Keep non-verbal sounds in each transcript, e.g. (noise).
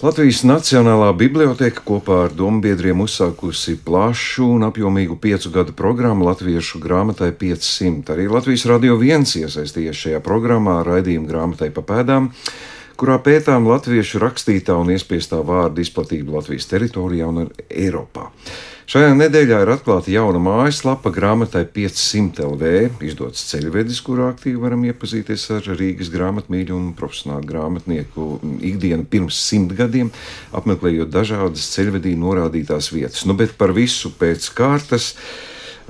Latvijas Nacionālā biblioteka kopā ar dombiedriem uzsākusi plašu un apjomīgu piecu gadu programmu Latviešu grāmatai 500. Arī Latvijas Radio 1 iesaistījies šajā programmā raidījuma grāmatai pa pēdām, kurā pētām latviešu rakstītā un iespiestā vārda izplatību Latvijas teritorijā un Eiropā. Šajā nedēļā ir atklāta jauna mājaslapa grāmatai 500 LV, izdots ceļvedis, kurā aktīvi varam iepazīties ar Rīgas grāmatmīļu un profesionālu grāmatnieku ikdienu pirms simt gadiem, apmeklējot dažādas ceļvedī norādītās vietas. Nu, bet par visu pēc kārtas.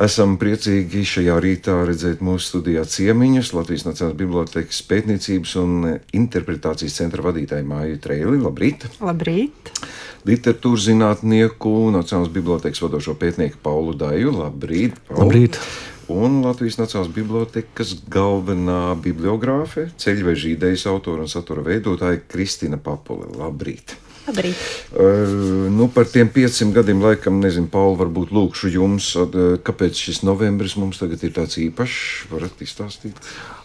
Esam priecīgi šajā rītā redzēt mūsu studijā ciemiņus Latvijas Nacionālās Bibliotēkas pētniecības un interpretācijas centra vadītāju Māju Treili. Labrīt! Labrīt! Literatūras zinātnieku Nacionālās Bibliotēkas vadošo pētnieku Paulu Daju. Labrīt! Paul. Labrīt! Un Latvijas Nacionālās Bibliotēkas galvenā bibliogrāfe, ceļveža idejas autora un satura veidotāja Kristina Papule. Labrīt! Labrīt. Uh, nu, par tiem pieciem gadiem, laikam, nezinu, Pauli, varbūt lūkšu jums, uh, kāpēc šis novembris mums tagad ir tāds īpašs. Varat izstāstīt?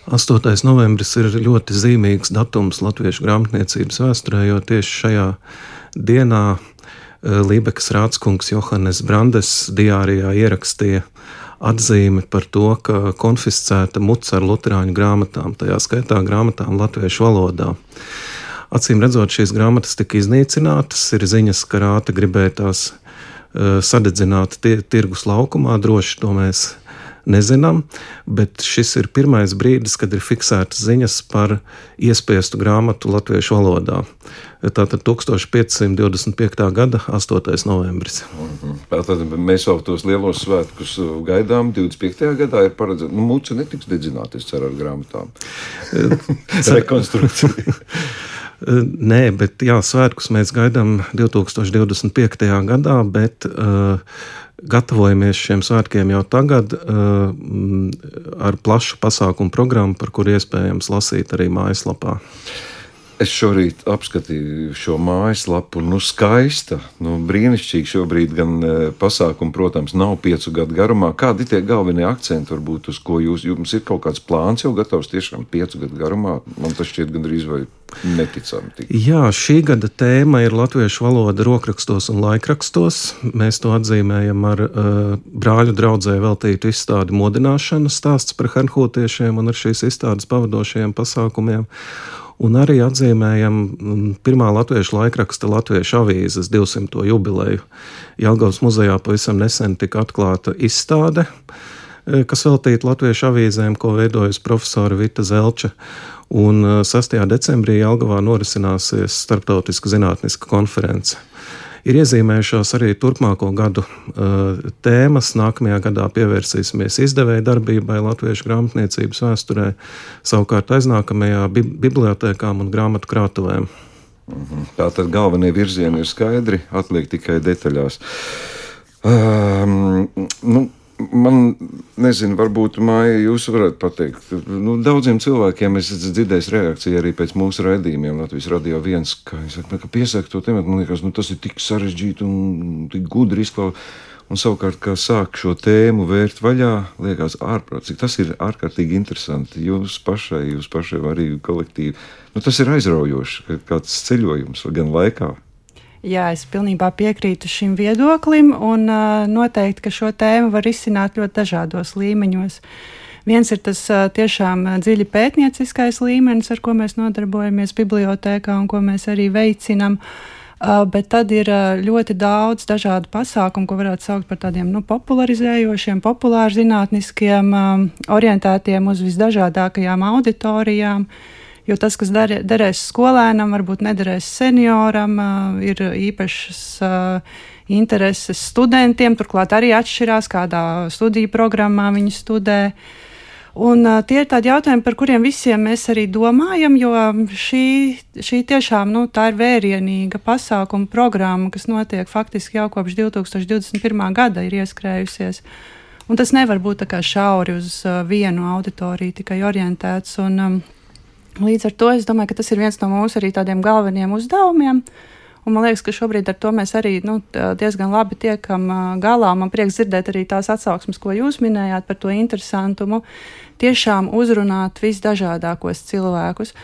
8. novembris ir ļoti zīmīgs datums latviešu grāmatniecības vēsturē, jo tieši šajā dienā Lībekas rādskungs Johannes Brandes diārijā ierakstīja atzīmi par to, ka konfiscēta muca ar luterāņu grāmatām, tajā skaitā grāmatām latviešu valodā. Acīm redzot, šīs grāmatas tika iznīcinātas, ir ziņas, ka rāta gribēja tās uh, sadedzināt tie, tirgus laukumā, droši to mēs nezinām, bet šis ir pirmais brīdis, kad ir fiksētas ziņas par iespiestu grāmatu latviešu valodā. Tātad 1525. gada 8. novembris. -hmm. Tātad mēs jau tos lielos svētkus gaidām. 25. gadā ir paredzēts, nu, mūce netiks ceru, ar grāmatām. (laughs) Rekonstrukcija. (laughs) Nē, bet jā, svētkus mēs gaidām 2025. gadā, bet uh, gatavojamies šiem svētkiem jau tagad uh, ar plašu pasākumu programmu, par kuru iespējams lasīt arī mājaslapā. Es šorīt apskatīju šo mājaslapu, nu, skaista, nu, brīnišķīga. Šobrīd gan e, pasākuma, protams, nav piecu gadu garumā. Kādi ir tie galvenie akcenti, varbūt, uz ko jūs, jums ir kaut kāds plāns jau gatavs tiešām piecu gadu garumā? Man tas šķiet gandrīz vai neticami. Tik. Jā, šī gada tēma ir latviešu valoda rokrakstos un laikrakstos. Mēs to atzīmējam ar uh, brāļu draudzē veltītu izstādi modināšana stāsts par herhūtiešiem un ar šīs izstādes pavadošajiem pasākumiem un arī atzīmējam mm, pirmā latviešu laikraksta Latviešu avīzes 200. jubileju. Jelgavas muzejā pavisam nesen tika atklāta izstāde, e, kas veltīta latviešu avīzēm, ko veidojas profesora Vita Zelča. Un 6. E, decembrī Jelgavā norisināsies starptautiska zinātniska konference ir iezīmējušās arī turpmāko gadu uh, tēmas. Nākamajā gadā pievērsīsimies izdevēja darbībai Latviešu grāmatniecības vēsturē, savukārt aiznākamajā bi bibliotēkām un grāmatu krātuvēm. Mhm. Tātad galvenie virzieni ir skaidri, atliek tikai detaļās. Um, nu, Man, nezinu, varbūt māja jūs varat pateikt. Nu, daudziem cilvēkiem es dzirdēju reakciju arī pēc mūsu raidījumiem Latvijas radio viens, ka, saka, ka piesaka to tematu. Man liekas, nu, tas ir tik sarežģīti un tik gudri izklausās. Un savukārt, kā sāk šo tēmu vērt vaļā, liekas, ārprātīgi. Tas ir ārkārtīgi interesanti. Jūs pašai, jūs pašai arī kolektīvi. Nu, tas ir aizraujoši, kāds ceļojums gan laikā Jā, es pilnībā piekrītu šim viedoklim, un uh, noteikti, ka šo tēmu var izsināt ļoti dažādos līmeņos. Viens ir tas tiešām dziļi pētnieciskais līmenis, ar ko mēs nodarbojamies bibliotēkā un ko mēs arī veicinam. Uh, bet tad ir ļoti daudz dažādu pasākumu, ko varētu saukt par tādiem nu, popularizējošiem, populāri zinātniskiem, um, orientētiem uz visdažādākajām auditorijām. Uh, Jo tas, kas der, derēs skolēnam, varbūt nederēs senioram, ir īpašas intereses studentiem. Turklāt arī atšķirās, kādā studiju programmā viņi studē. Un, uh, tie ir tādi jautājumi, par kuriem visiem mēs arī domājam, jo šī, šī tiešām nu, ir vērienīga pasākuma programma, kas notiek faktiski jau kopš 2021. gada, ir ieskrējusies. Un tas nevar būt tā kā šauri uz uh, vienu auditoriju tikai orientēts. Un, um, Līdz ar to es domāju, ka tas ir viens no mūsu arī tādiem galvenajiem uzdevumiem. Un man liekas, ka šobrīd ar to mēs arī nu, diezgan labi tiekam galā. Man prieks dzirdēt arī tās atsauksmes, ko jūs minējāt par to interesantumu. Tiešām uzrunāt visdažādākos cilvēkus.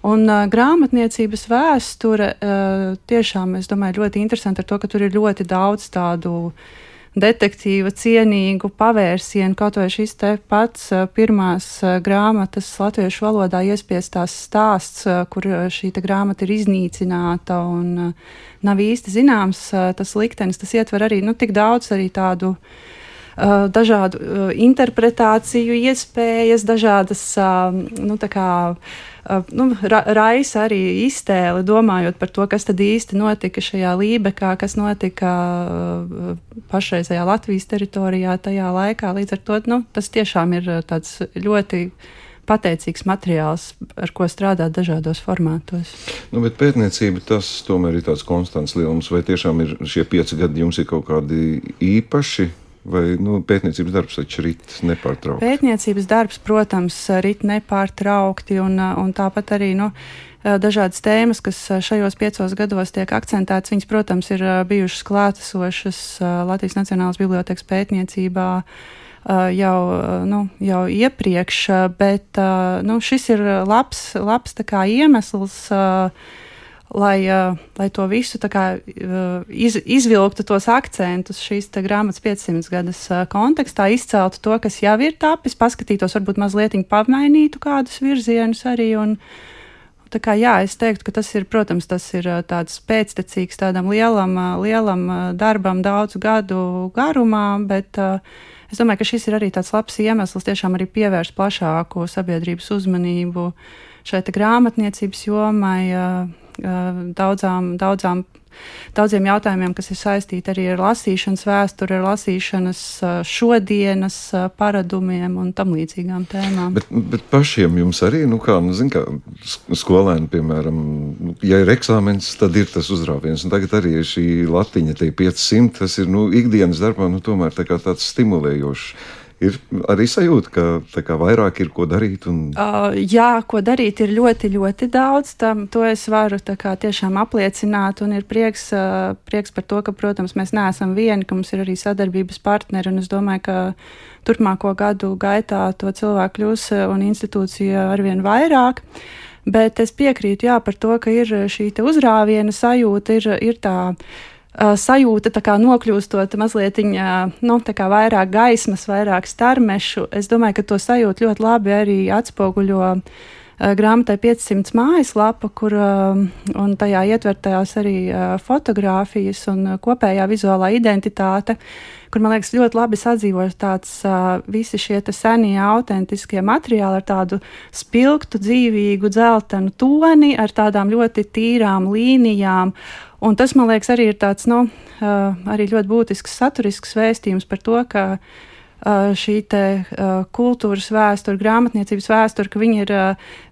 Un uh, grāmatniecības vēsture uh, tiešām, es domāju, ļoti interesanti ar to, ka tur ir ļoti daudz tādu detektīva cienīgu pavērsienu, kaut vai šis te pats pirmās grāmatas latviešu valodā iespiestās stāsts, kur šī grāmata ir iznīcināta un nav īsti zināms tas liktenis, tas ietver arī nu, tik daudz arī tādu dažādu interpretāciju iespējas, dažādas, nu, kā nu, ra raisa arī iztēli, domājot par to, kas tad īsti notika šajā Lībekā, kas notika pašreizējā Latvijas teritorijā tajā laikā. Līdz ar to nu, tas tiešām ir tāds ļoti pateicīgs materiāls, ar ko strādāt dažādos formātos. Nu, bet pētniecība tas tomēr ir tāds konstants lielums, vai tiešām ir šie pieci gadi jums ir kaut kādi īpaši Vai nu, pētniecības darbs taču rit nepārtraukti? Pētniecības darbs, protams, rit nepārtraukti, un, un tāpat arī nu, dažādas tēmas, kas šajos piecos gados tiek akcentētas, viņas, protams, ir bijušas klātesošas Latvijas Nacionālās bibliotekas pētniecībā jau, nu, jau iepriekš, bet nu, šis ir labs, labs iemesls uh, lai to visu kā, iz, izvilktu tos akcentus šīs grāmatas 500 gadus kontekstā, izceltu to, kas jau ir tapis, paskatītos, varbūt mazliet pamainītu kādus virzienus arī. Un, Tā kā, jā, es teiktu, ka tas ir, protams, tas ir tāds pēctecīgs tādam lielam, lielam darbam daudzu gadu garumā, bet uh, es domāju, ka šis ir arī tāds labs iemesls tiešām arī pievērst plašāku sabiedrības uzmanību šai grāmatniecības jomai, uh, daudzām, daudzām, daudziem jautājumiem, kas ir saistīti arī ar lasīšanas vēsturi, ar lasīšanas šodienas paradumiem un tam līdzīgām tēmām. Bet, bet pašiem jums arī, nu kā, nu, zin, kā skolēni, piemēram, ja ir eksāmens, tad ir tas uzrāviens. Un tagad arī šī latiņa, tie 500, tas ir, nu, ikdienas darbā, nu, tomēr tā kā tāds stimulējošs ir arī sajūta, ka kā, vairāk ir ko darīt. Un... Uh, jā, ko darīt ir ļoti, ļoti daudz. Tam, to es varu kā, tiešām apliecināt. Un ir prieks, uh, prieks par to, ka, protams, mēs neesam vieni, ka mums ir arī sadarbības partneri. Es domāju, ka turpmāko gadu gaitā to cilvēku kļūs un institūcija arvien vairāk. Bet es piekrītu jā, par to, ka ir šī uzrāviena sajūta, ir, ir tā sajūta, kā nokļūstot mazliet nu, vairāk gaismas, vairāk starmešu. Es domāju, ka to sajūtu ļoti labi arī atspoguļo grāmatai 500 mājaslapa, kur tajā ietvertās arī fotogrāfijas un kopējā vizuālā identitāte, kur man liekas ļoti labi sadzīvot tāds visi šie senie, autentiskie materiāli ar tādu spilgtu, dzīvīgu, dzeltenu toni, ar tādām ļoti tīrām līnijām. Un tas, man liekas, arī ir tāds nu, arī ļoti būtisks saturisks vēstījums par to, ka šī te, kultūras vēsture, grāmatniecības vēsture, ka viņa ir,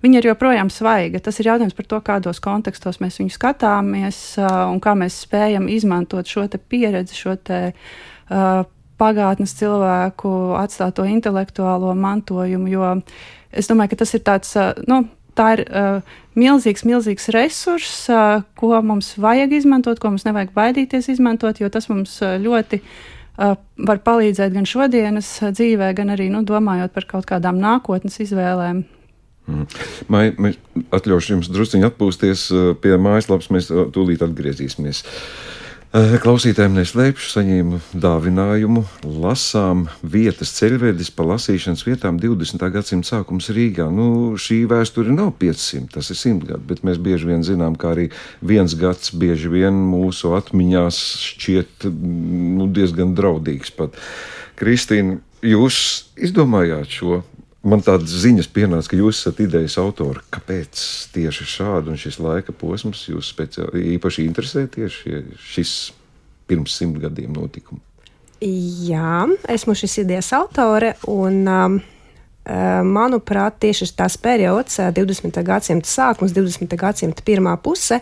viņa ir joprojām svaiga. Tas ir jautājums par to, kādos kontekstos mēs viņu skatāmies un kā mēs spējam izmantot šo pieredzi, šo te, pagātnes cilvēku atstāto intelektuālo mantojumu. Jo es domāju, ka tas ir tāds, nu, tā ir uh, milzīgs, milzīgs resurss, uh, ko mums vajag izmantot, ko mums nevajag baidīties izmantot, jo tas mums uh, ļoti uh, var palīdzēt gan šodienas dzīvē, gan arī nu, domājot par kaut kādām nākotnes izvēlēm. Mm. Mai, mēs atļaušu jums druskuļi atpūsties pie mājaslapas, mēs tūlīt atgriezīsimies. Uh, Eh, klausītājiem neslēpšu, saņēmu dāvinājumu, lasām vietas ceļvedis pa lasīšanas vietām 20. gadsimta sākums Rīgā. Nu, šī vēsture nav 500, tas ir 100 gadi, bet mēs bieži vien zinām, ka arī viens gads bieži vien mūsu atmiņās šķiet nu, diezgan draudīgs pat. Kristīna, jūs izdomājāt šo man tādas ziņas pienāca, ka jūs esat idejas autori. Kāpēc tieši šādu un šis laika posms jūs speciāli īpaši interesē tieši šis pirms simt gadiem notikumu? Jā, esmu šis idejas autore un. Um, uh, Manuprāt, tieši tas periods, 20. Uh, gadsimta sākums, 20. gadsimta pirmā puse,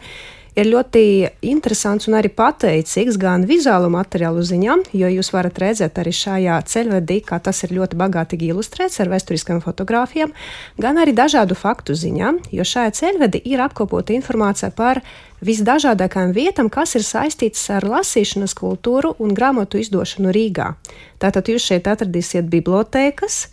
ir ļoti interesants un arī pateicīgs gan vizuālu materiālu ziņā, jo jūs varat redzēt arī šajā ceļvedī, kā tas ir ļoti bagātīgi ilustrēts ar vēsturiskām fotografijām, gan arī dažādu faktu ziņā, jo šajā ceļvedī ir apkopota informācija par visdažādākajām vietām, kas ir saistītas ar lasīšanas kultūru un grāmatu izdošanu Rīgā. Tātad jūs šeit atradīsiet bibliotēkas,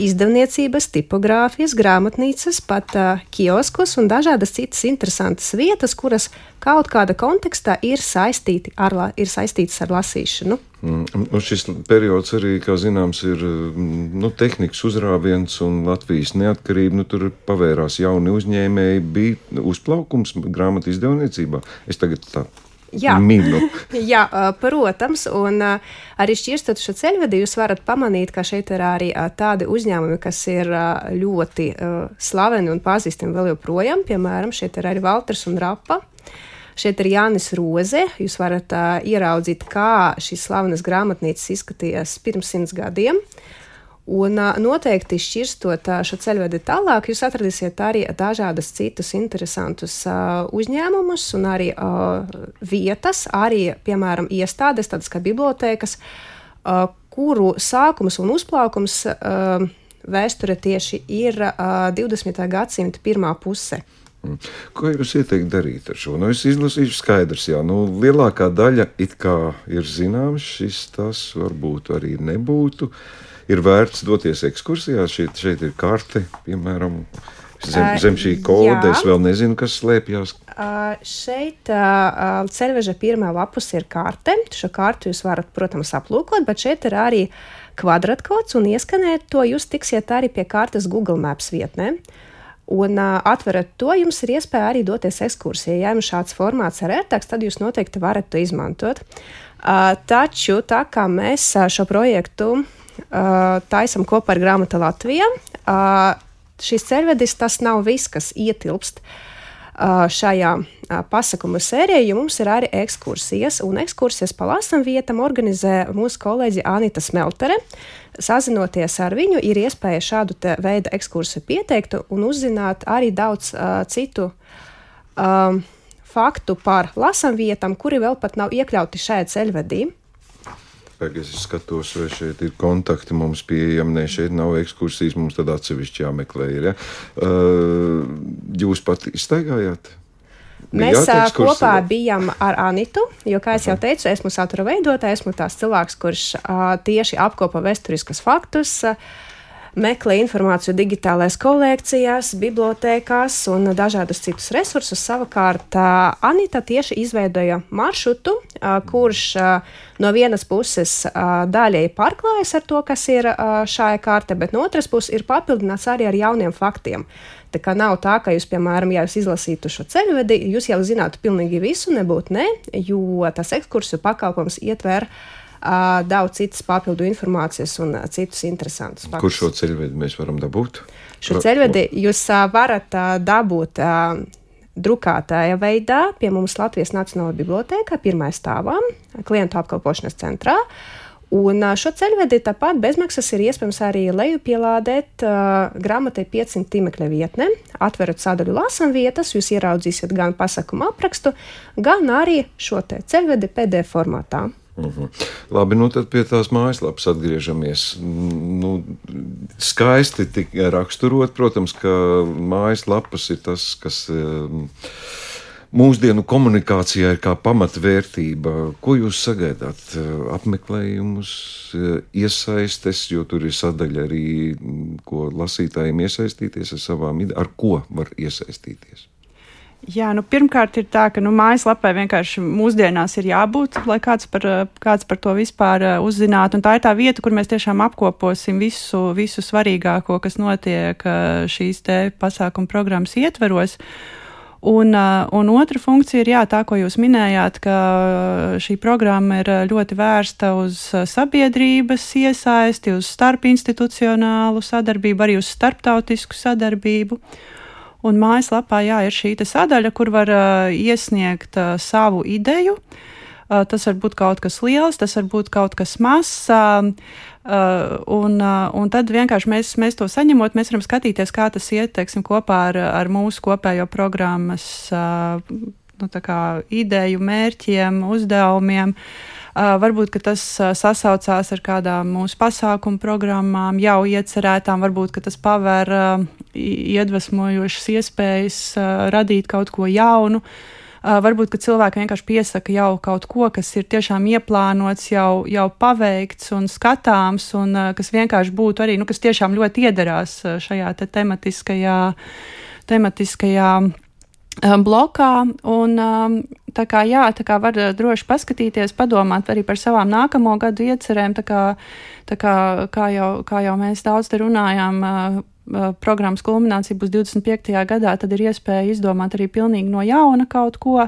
izdevniecības, tipogrāfijas, grāmatnīcas, pat uh, kioskus un dažādas citas interesantas vietas, kuras kaut kāda kontekstā ir, saistīti ar, ir saistītas ar lasīšanu. Mm, nu šis periods arī, kā zināms, ir nu, tehnikas uzrāviens un Latvijas neatkarība. Nu, tur pavērās jauni uzņēmēji, bija uzplaukums grāmatu izdevniecībā. Es tagad tā Jā. minu. (laughs) Jā, protams, un arī šķirstot šo ceļvedi, jūs varat pamanīt, ka šeit ir arī tādi uzņēmumi, kas ir ļoti slaveni un pazīstami vēl joprojām. Piemēram, šeit ir arī Valters un Rapa. Šeit ir Jānis Roze. Jūs varat uh, ieraudzīt, kā šīs slavenas grāmatnīcas izskatījās pirms simts gadiem. Uh, Un noteikti šķirstot šo ceļvedi tālāk, jūs atradīsiet arī dažādas citus interesantus uzņēmumus un arī vietas, arī, piemēram, iestādes, tādas kā bibliotēkas, kuru sākums un uzplaukums vēsture tieši ir 20. gadsimta pirmā puse. Mm. Ko jūs ieteikt darīt ar šo? Nu, es izlasīšu skaidrs, jā, nu, lielākā daļa it kā ir zināms, šis tas varbūt arī nebūtu. Uh, ir vērts doties ekskursijās. Šeit, šeit ir karte, piemēram. Zem, zem šī koda Jā. es vēl nezinu, kas slēpjas. Uh, šeit uh, ceļveža pirmā lapus ir karte. Šo kartu jūs varat, protams, aplūkot, bet šeit ir arī kvadrātkods un ieskanēt to. Jūs tiksiet arī pie kartes Google Maps vietnē. Un uh, atverat to, jums ir iespēja arī doties ekskursijā. Ja jums šāds formāts ir ērtāks, tad jūs noteikti varat to izmantot. Uh, taču tā kā mēs šo projektu taisam kopā ar grāmatu Latvijā. Šis ceļvedis tas nav viss, kas ietilpst šajā pasakuma sērijā, jo mums ir arī ekskursijas, un ekskursijas pa lasam vietam organizē mūsu kolēģi Anita Smeltere. Sazinoties ar viņu, ir iespēja šādu veidu ekskursiju pieteikt un uzzināt arī daudz uh, citu um, faktu par lasam vietām, kuri vēl pat nav iekļauti šajā ceļvedī. Tagad es skatos, vai šeit ir kontakti mums pieejami. Nē, šeit nav ekskursijas, mums tad atsevišķi jāmeklē. Ir, ja? uh, jūs pat iztaigājāt? Mēs kopā bijām ar Anitu, jo, kā jau teicu, esmu satura veidotājs, esmu tās cilvēks, kurš uh, tieši apkopo vēsturiskas faktus. Uh, meklē informāciju digitālais kolekcijās, bibliotēkās un dažādus citus resursus. Savukārt Anita tieši izveidoja maršrutu, kurš no vienas puses daļai pārklājas ar to, kas ir šajā kārtē, bet no otras puses ir papildināts arī ar jauniem faktiem. Tā kā nav tā, ka jūs, piemēram, ja jūs izlasītu šo ceļvedi, jūs jau zinātu pilnīgi visu, nebūtu ne, jo tas ekskursiju pakalpojums ietver uh, daudz citas papildu informācijas un citus interesantus faktus. Kur šo ceļvedi mēs varam dabūt? Šo ceļvedi jūs varat dabūt drukātāja veidā pie mums Latvijas Nacionālajā bibliotēkā, pirmā stāvā, klientu apkalpošanas centrā. Un šo ceļvedi tāpat bezmaksas ir iespējams arī lejupielādēt uh, grāmatai 500 tīmekļa vietnē. Atverat sadaļu lasam vietas, jūs ieraudzīsiet gan pasakumu aprakstu, gan arī šo ceļvedi PDF formātā. Mhm. -huh. Labi, nu tad pie tās mājaslapas atgriežamies. Nu, skaisti raksturot, protams, ka mājaslapas ir tas, kas um, mūsdienu komunikācijā ir kā pamatvērtība. Ko jūs sagaidāt? Apmeklējumus, iesaistes, jo tur ir sadaļa arī, ko lasītājiem iesaistīties ar savām idejām, ar ko var iesaistīties. Jā, nu, pirmkārt, ir tā, ka nu, mājaslapai vienkārši mūsdienās ir jābūt, lai kāds par, kāds par to vispār uh, uzzinātu. Un tā ir tā vieta, kur mēs tiešām apkoposim visu, visu svarīgāko, kas notiek uh, šīs pasākuma programmas ietveros. Un, un otra funkcija ir jā, tā, ko jūs minējāt, ka šī programma ir ļoti vērsta uz sabiedrības iesaisti, uz starpinstitucionālu sadarbību, arī uz starptautisku sadarbību. Uh, Un mājaslapā jā, ir šī sadaļa, kur var uh, iesniegt uh, savu ideju. Uh, tas var būt kaut kas liels, tas var būt kaut kas mazs. Uh, uh, un, uh, un tad vienkārši mēs, mēs to saņemot, mēs varam skatīties, kā tas iet teiksim, kopā ar, ar mūsu kopējo programmas uh, nu, ideju, mērķiem, uzdevumiem. Uh, varbūt tas sasaucās ar kādām mūsu pasākumu programmām, jau iecerētām, varbūt tas paver iedvesmojošas iespējas radīt kaut ko jaunu. Varbūt, cilvēki vienkārši piesaka jau kaut ko, kas ir tiešām ieplānots, jau, jau paveikts un skatāms, un kas vienkārši būtu arī, nu, kas tiešām ļoti iederās šajā te tematiskajā, tematiskajā blokā. Un, tā kā, jā, tā kā var droši paskatīties, padomāt arī par savām nākamo gadu iecerēm. Tā kā, tā kā, kā, jau, kā jau mēs daudz te runājām, programmas kulminācija būs 25. gadā, tad ir iespēja izdomāt arī pilnīgi no jauna kaut ko.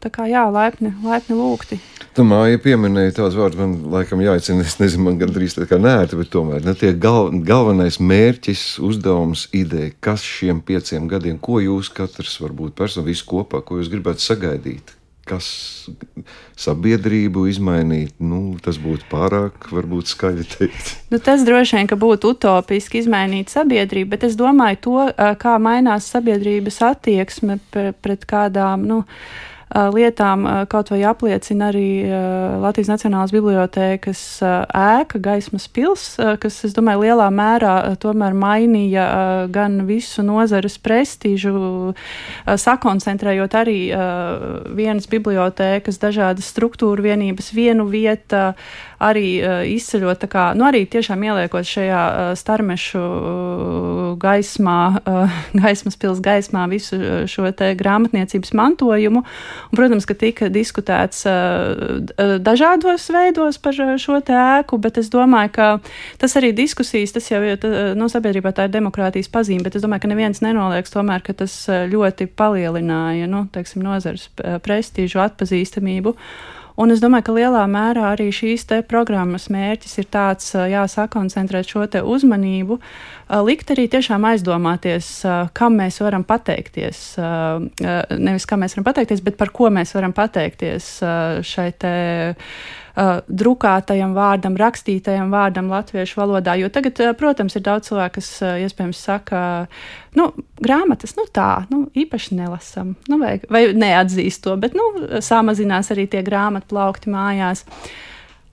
Tā kā jā, laipni, laipni lūgti. Tā māja pieminēja tās vārdus, man laikam jāicina, es nezinu, man gandrīz tā kā nērti, bet tomēr ne, tie gal, galvenais mērķis, uzdevums, ideja, kas šiem pieciem gadiem, ko jūs katrs varbūt personu visu kopā, ko jūs gribētu sagaidīt, kas sabiedrību izmainīt, nu, tas būtu pārāk, varbūt skaļi teikt. Nu, tas droši vien, ka būtu utopiski izmainīt sabiedrību, bet es domāju to, kā mainās sabiedrības attieksme pret kādām, nu, lietām kaut vai apliecina arī Latvijas Nacionālās bibliotēkas ēka, gaismas pils, kas, es domāju, lielā mērā tomēr mainīja gan visu nozares prestižu, sakoncentrējot arī vienas bibliotēkas dažādas struktūra vienības vienu vietu arī izceļot, kā, nu, arī tiešām ieliekot šajā starmešu gaismā, (laughs) gaismas pils gaismā visu šo te grāmatniecības mantojumu. Un, protams, ka tika diskutēts dažādos veidos par šo te ēku, bet es domāju, ka tas arī diskusijas, tas jau ir, no nu, sabiedrībā tā ir demokrātijas pazīme, bet es domāju, ka neviens nenolieks tomēr, ka tas ļoti palielināja, nu, teiksim, nozars prestižu, atpazīstamību. Un es domāju, ka lielā mērā arī šīs programmas mērķis ir tāds, jā, sakoncentrēt šo uzmanību, likt arī tiešām aizdomāties, kam mēs varam pateikties. Nevis kam mēs varam pateikties, bet par ko mēs varam pateikties šai te uh, drukātajam vārdam, rakstītajam vārdam latviešu valodā. Jo tagad, uh, protams, ir daudz cilvēku, kas uh, iespējams saka, nu, grāmatas, nu tā, nu, īpaši nelasam, nu, vai, vai neatzīst to, bet, nu, samazinās arī tie grāmatu plaukti mājās.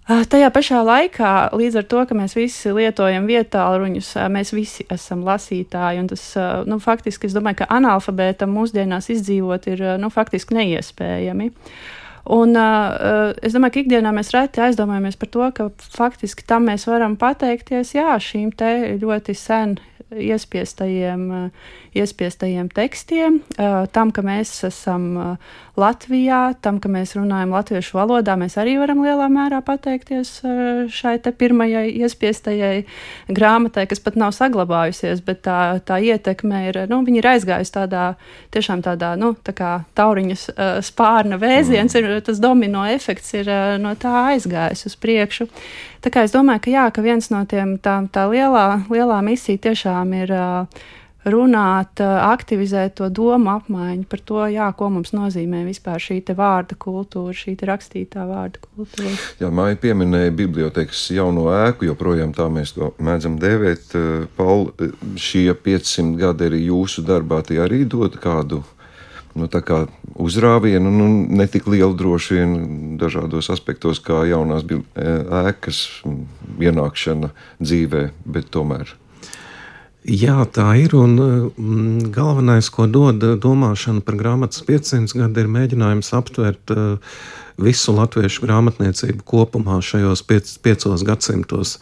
Uh, tajā pašā laikā, līdz ar to, ka mēs visi lietojam vietāluņus, uh, mēs visi esam lasītāji. Tas, uh, nu, faktiski, es domāju, ka analfabētam mūsdienās izdzīvot ir nu, faktiski neiespējami. Uh, Un, uh, es domāju, ka ikdienā mēs reti aizdomājamies par to, ka faktiski tam mēs varam pateikties jā, šīm ļoti sen iespiestajiem, iespiestajiem tekstiem, tam, ka mēs esam Latvijā, tam, ka mēs runājam latviešu valodā, mēs arī varam lielā mērā pateikties šai pirmajai iespiestajai grāmatai, kas pat nav saglabājusies, bet tā, tā ietekme ir, nu, viņi ir aizgājusi tādā, tiešām tādā, nu, tā kā tauriņas spārna vēziens, mm. ir, tas domino efekts ir no tā aizgājis uz priekšu. Tā kā es domāju, ka jā, ka viens no tiem tā, tā lielā, lielā misija tiešām ir uh, runāt, aktivizēt to domu apmaiņu par to, jā, ko mums nozīmē vispār šī vārda kultūra, šī rakstītā vārda kultūra. Jā, Māja pieminēja bibliotekas jauno ēku, joprojām tā mēs to mēdzam dēvēt. Paul, šie 500 gadi arī jūsu darbā tie arī dod kādu nu, uzrāvienu, nu, ne tik lielu droši vien dažādos aspektos, kā jaunās ēkas ienākšana dzīvē, bet tomēr. Jā, tā ir. Un mm, galvenais, ko dod domāšana par grāmatas 500 gadu, ir mēģinājums aptvert uh, visu latviešu grāmatniecību kopumā šajos piec, piecos gadsimtos,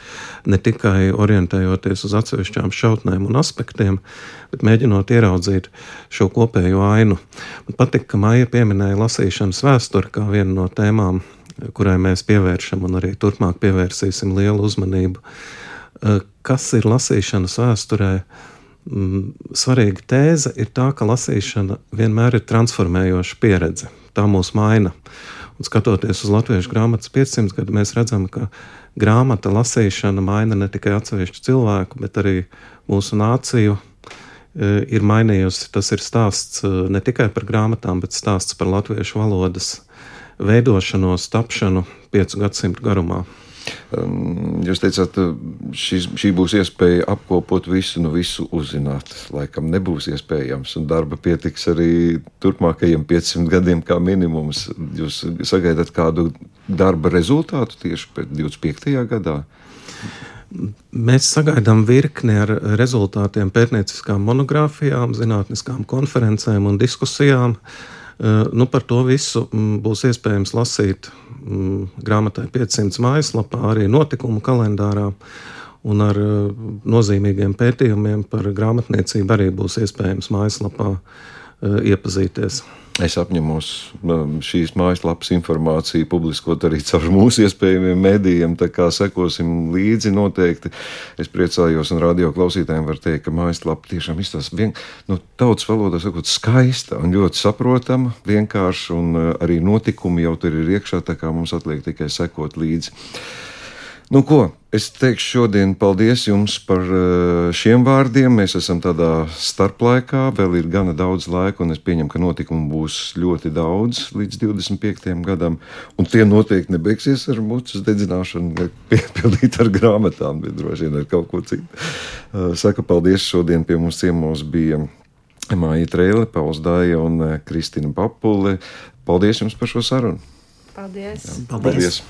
ne tikai orientējoties uz atsevišķām šautnēm un aspektiem, bet mēģinot ieraudzīt šo kopējo ainu. Man patīk, ka Maija pieminēja lasīšanas vēsturi kā vienu no tēmām, kurai mēs pievēršam un arī turpmāk pievērsīsim lielu uzmanību. Uh, kas ir lasīšanas vēsturē, mm, svarīga tēze ir tā, ka lasīšana vienmēr ir transformējoša pieredze. Tā mūs maina. Un skatoties uz latviešu grāmatas 500 gadu, mēs redzam, ka grāmata lasīšana maina ne tikai atsevišķu cilvēku, bet arī mūsu nāciju. E, ir mainījusi, tas ir stāsts e, ne tikai par grāmatām, bet stāsts par latviešu valodas veidošanos, tapšanu piecu gadsimtu garumā. Jūs teicāt, šis, šī būs iespēja apkopot visu, nu visu uzzināt. Laikam nebūs iespējams, un darba pietiks arī turpmākajiem 500 gadiem kā minimums. Jūs sagaidat kādu darba rezultātu tieši pēc 25. gadā? Mēs sagaidām virkni ar rezultātiem, pētnieciskām monogrāfijām, zinātniskām konferencēm un diskusijām. Nu, par to visu mm, būs iespējams lasīt mm, grāmatai 500 mājaslapā, arī notikumu kalendārā. Un ar nozīmīgiem pētījumiem par grāmatniecību arī būs iespējams mājaslapā iepazīties. Es apņemos um, šīs mājaslapas informāciju publiskot arī caur mūsu iespējamiem medijiem, tā kā sekosim līdzi noteikti. Es priecājos, un radio klausītājiem var teikt, ka mājaslapa tiešām izstāsta vien, nu, tautas valodā sakot, skaista un ļoti saprotama, vienkārša, un uh, arī notikumi jau tur ir iekšā, tā kā mums atliek tikai sekot līdzi. Nu, ko? Es teikšu šodien paldies jums par eh, šiem vārdiem. Mēs esam tādā starplaikā, vēl ir gana daudz laika, un es pieņemu, ka notikumu būs ļoti daudz līdz 25. gadam. Un tie noteikti nebeigsies ar mucas dedzināšanu, piepildīt ar grāmatām, bet droši vien ar kaut ko citu. Eh, Saka paldies šodien pie mums ciemos bija. Māja Trēle, Pauls Dāja un eh, Kristina Papule. Paldies jums par šo sarunu! Paldies! Jā, paldies. paldies.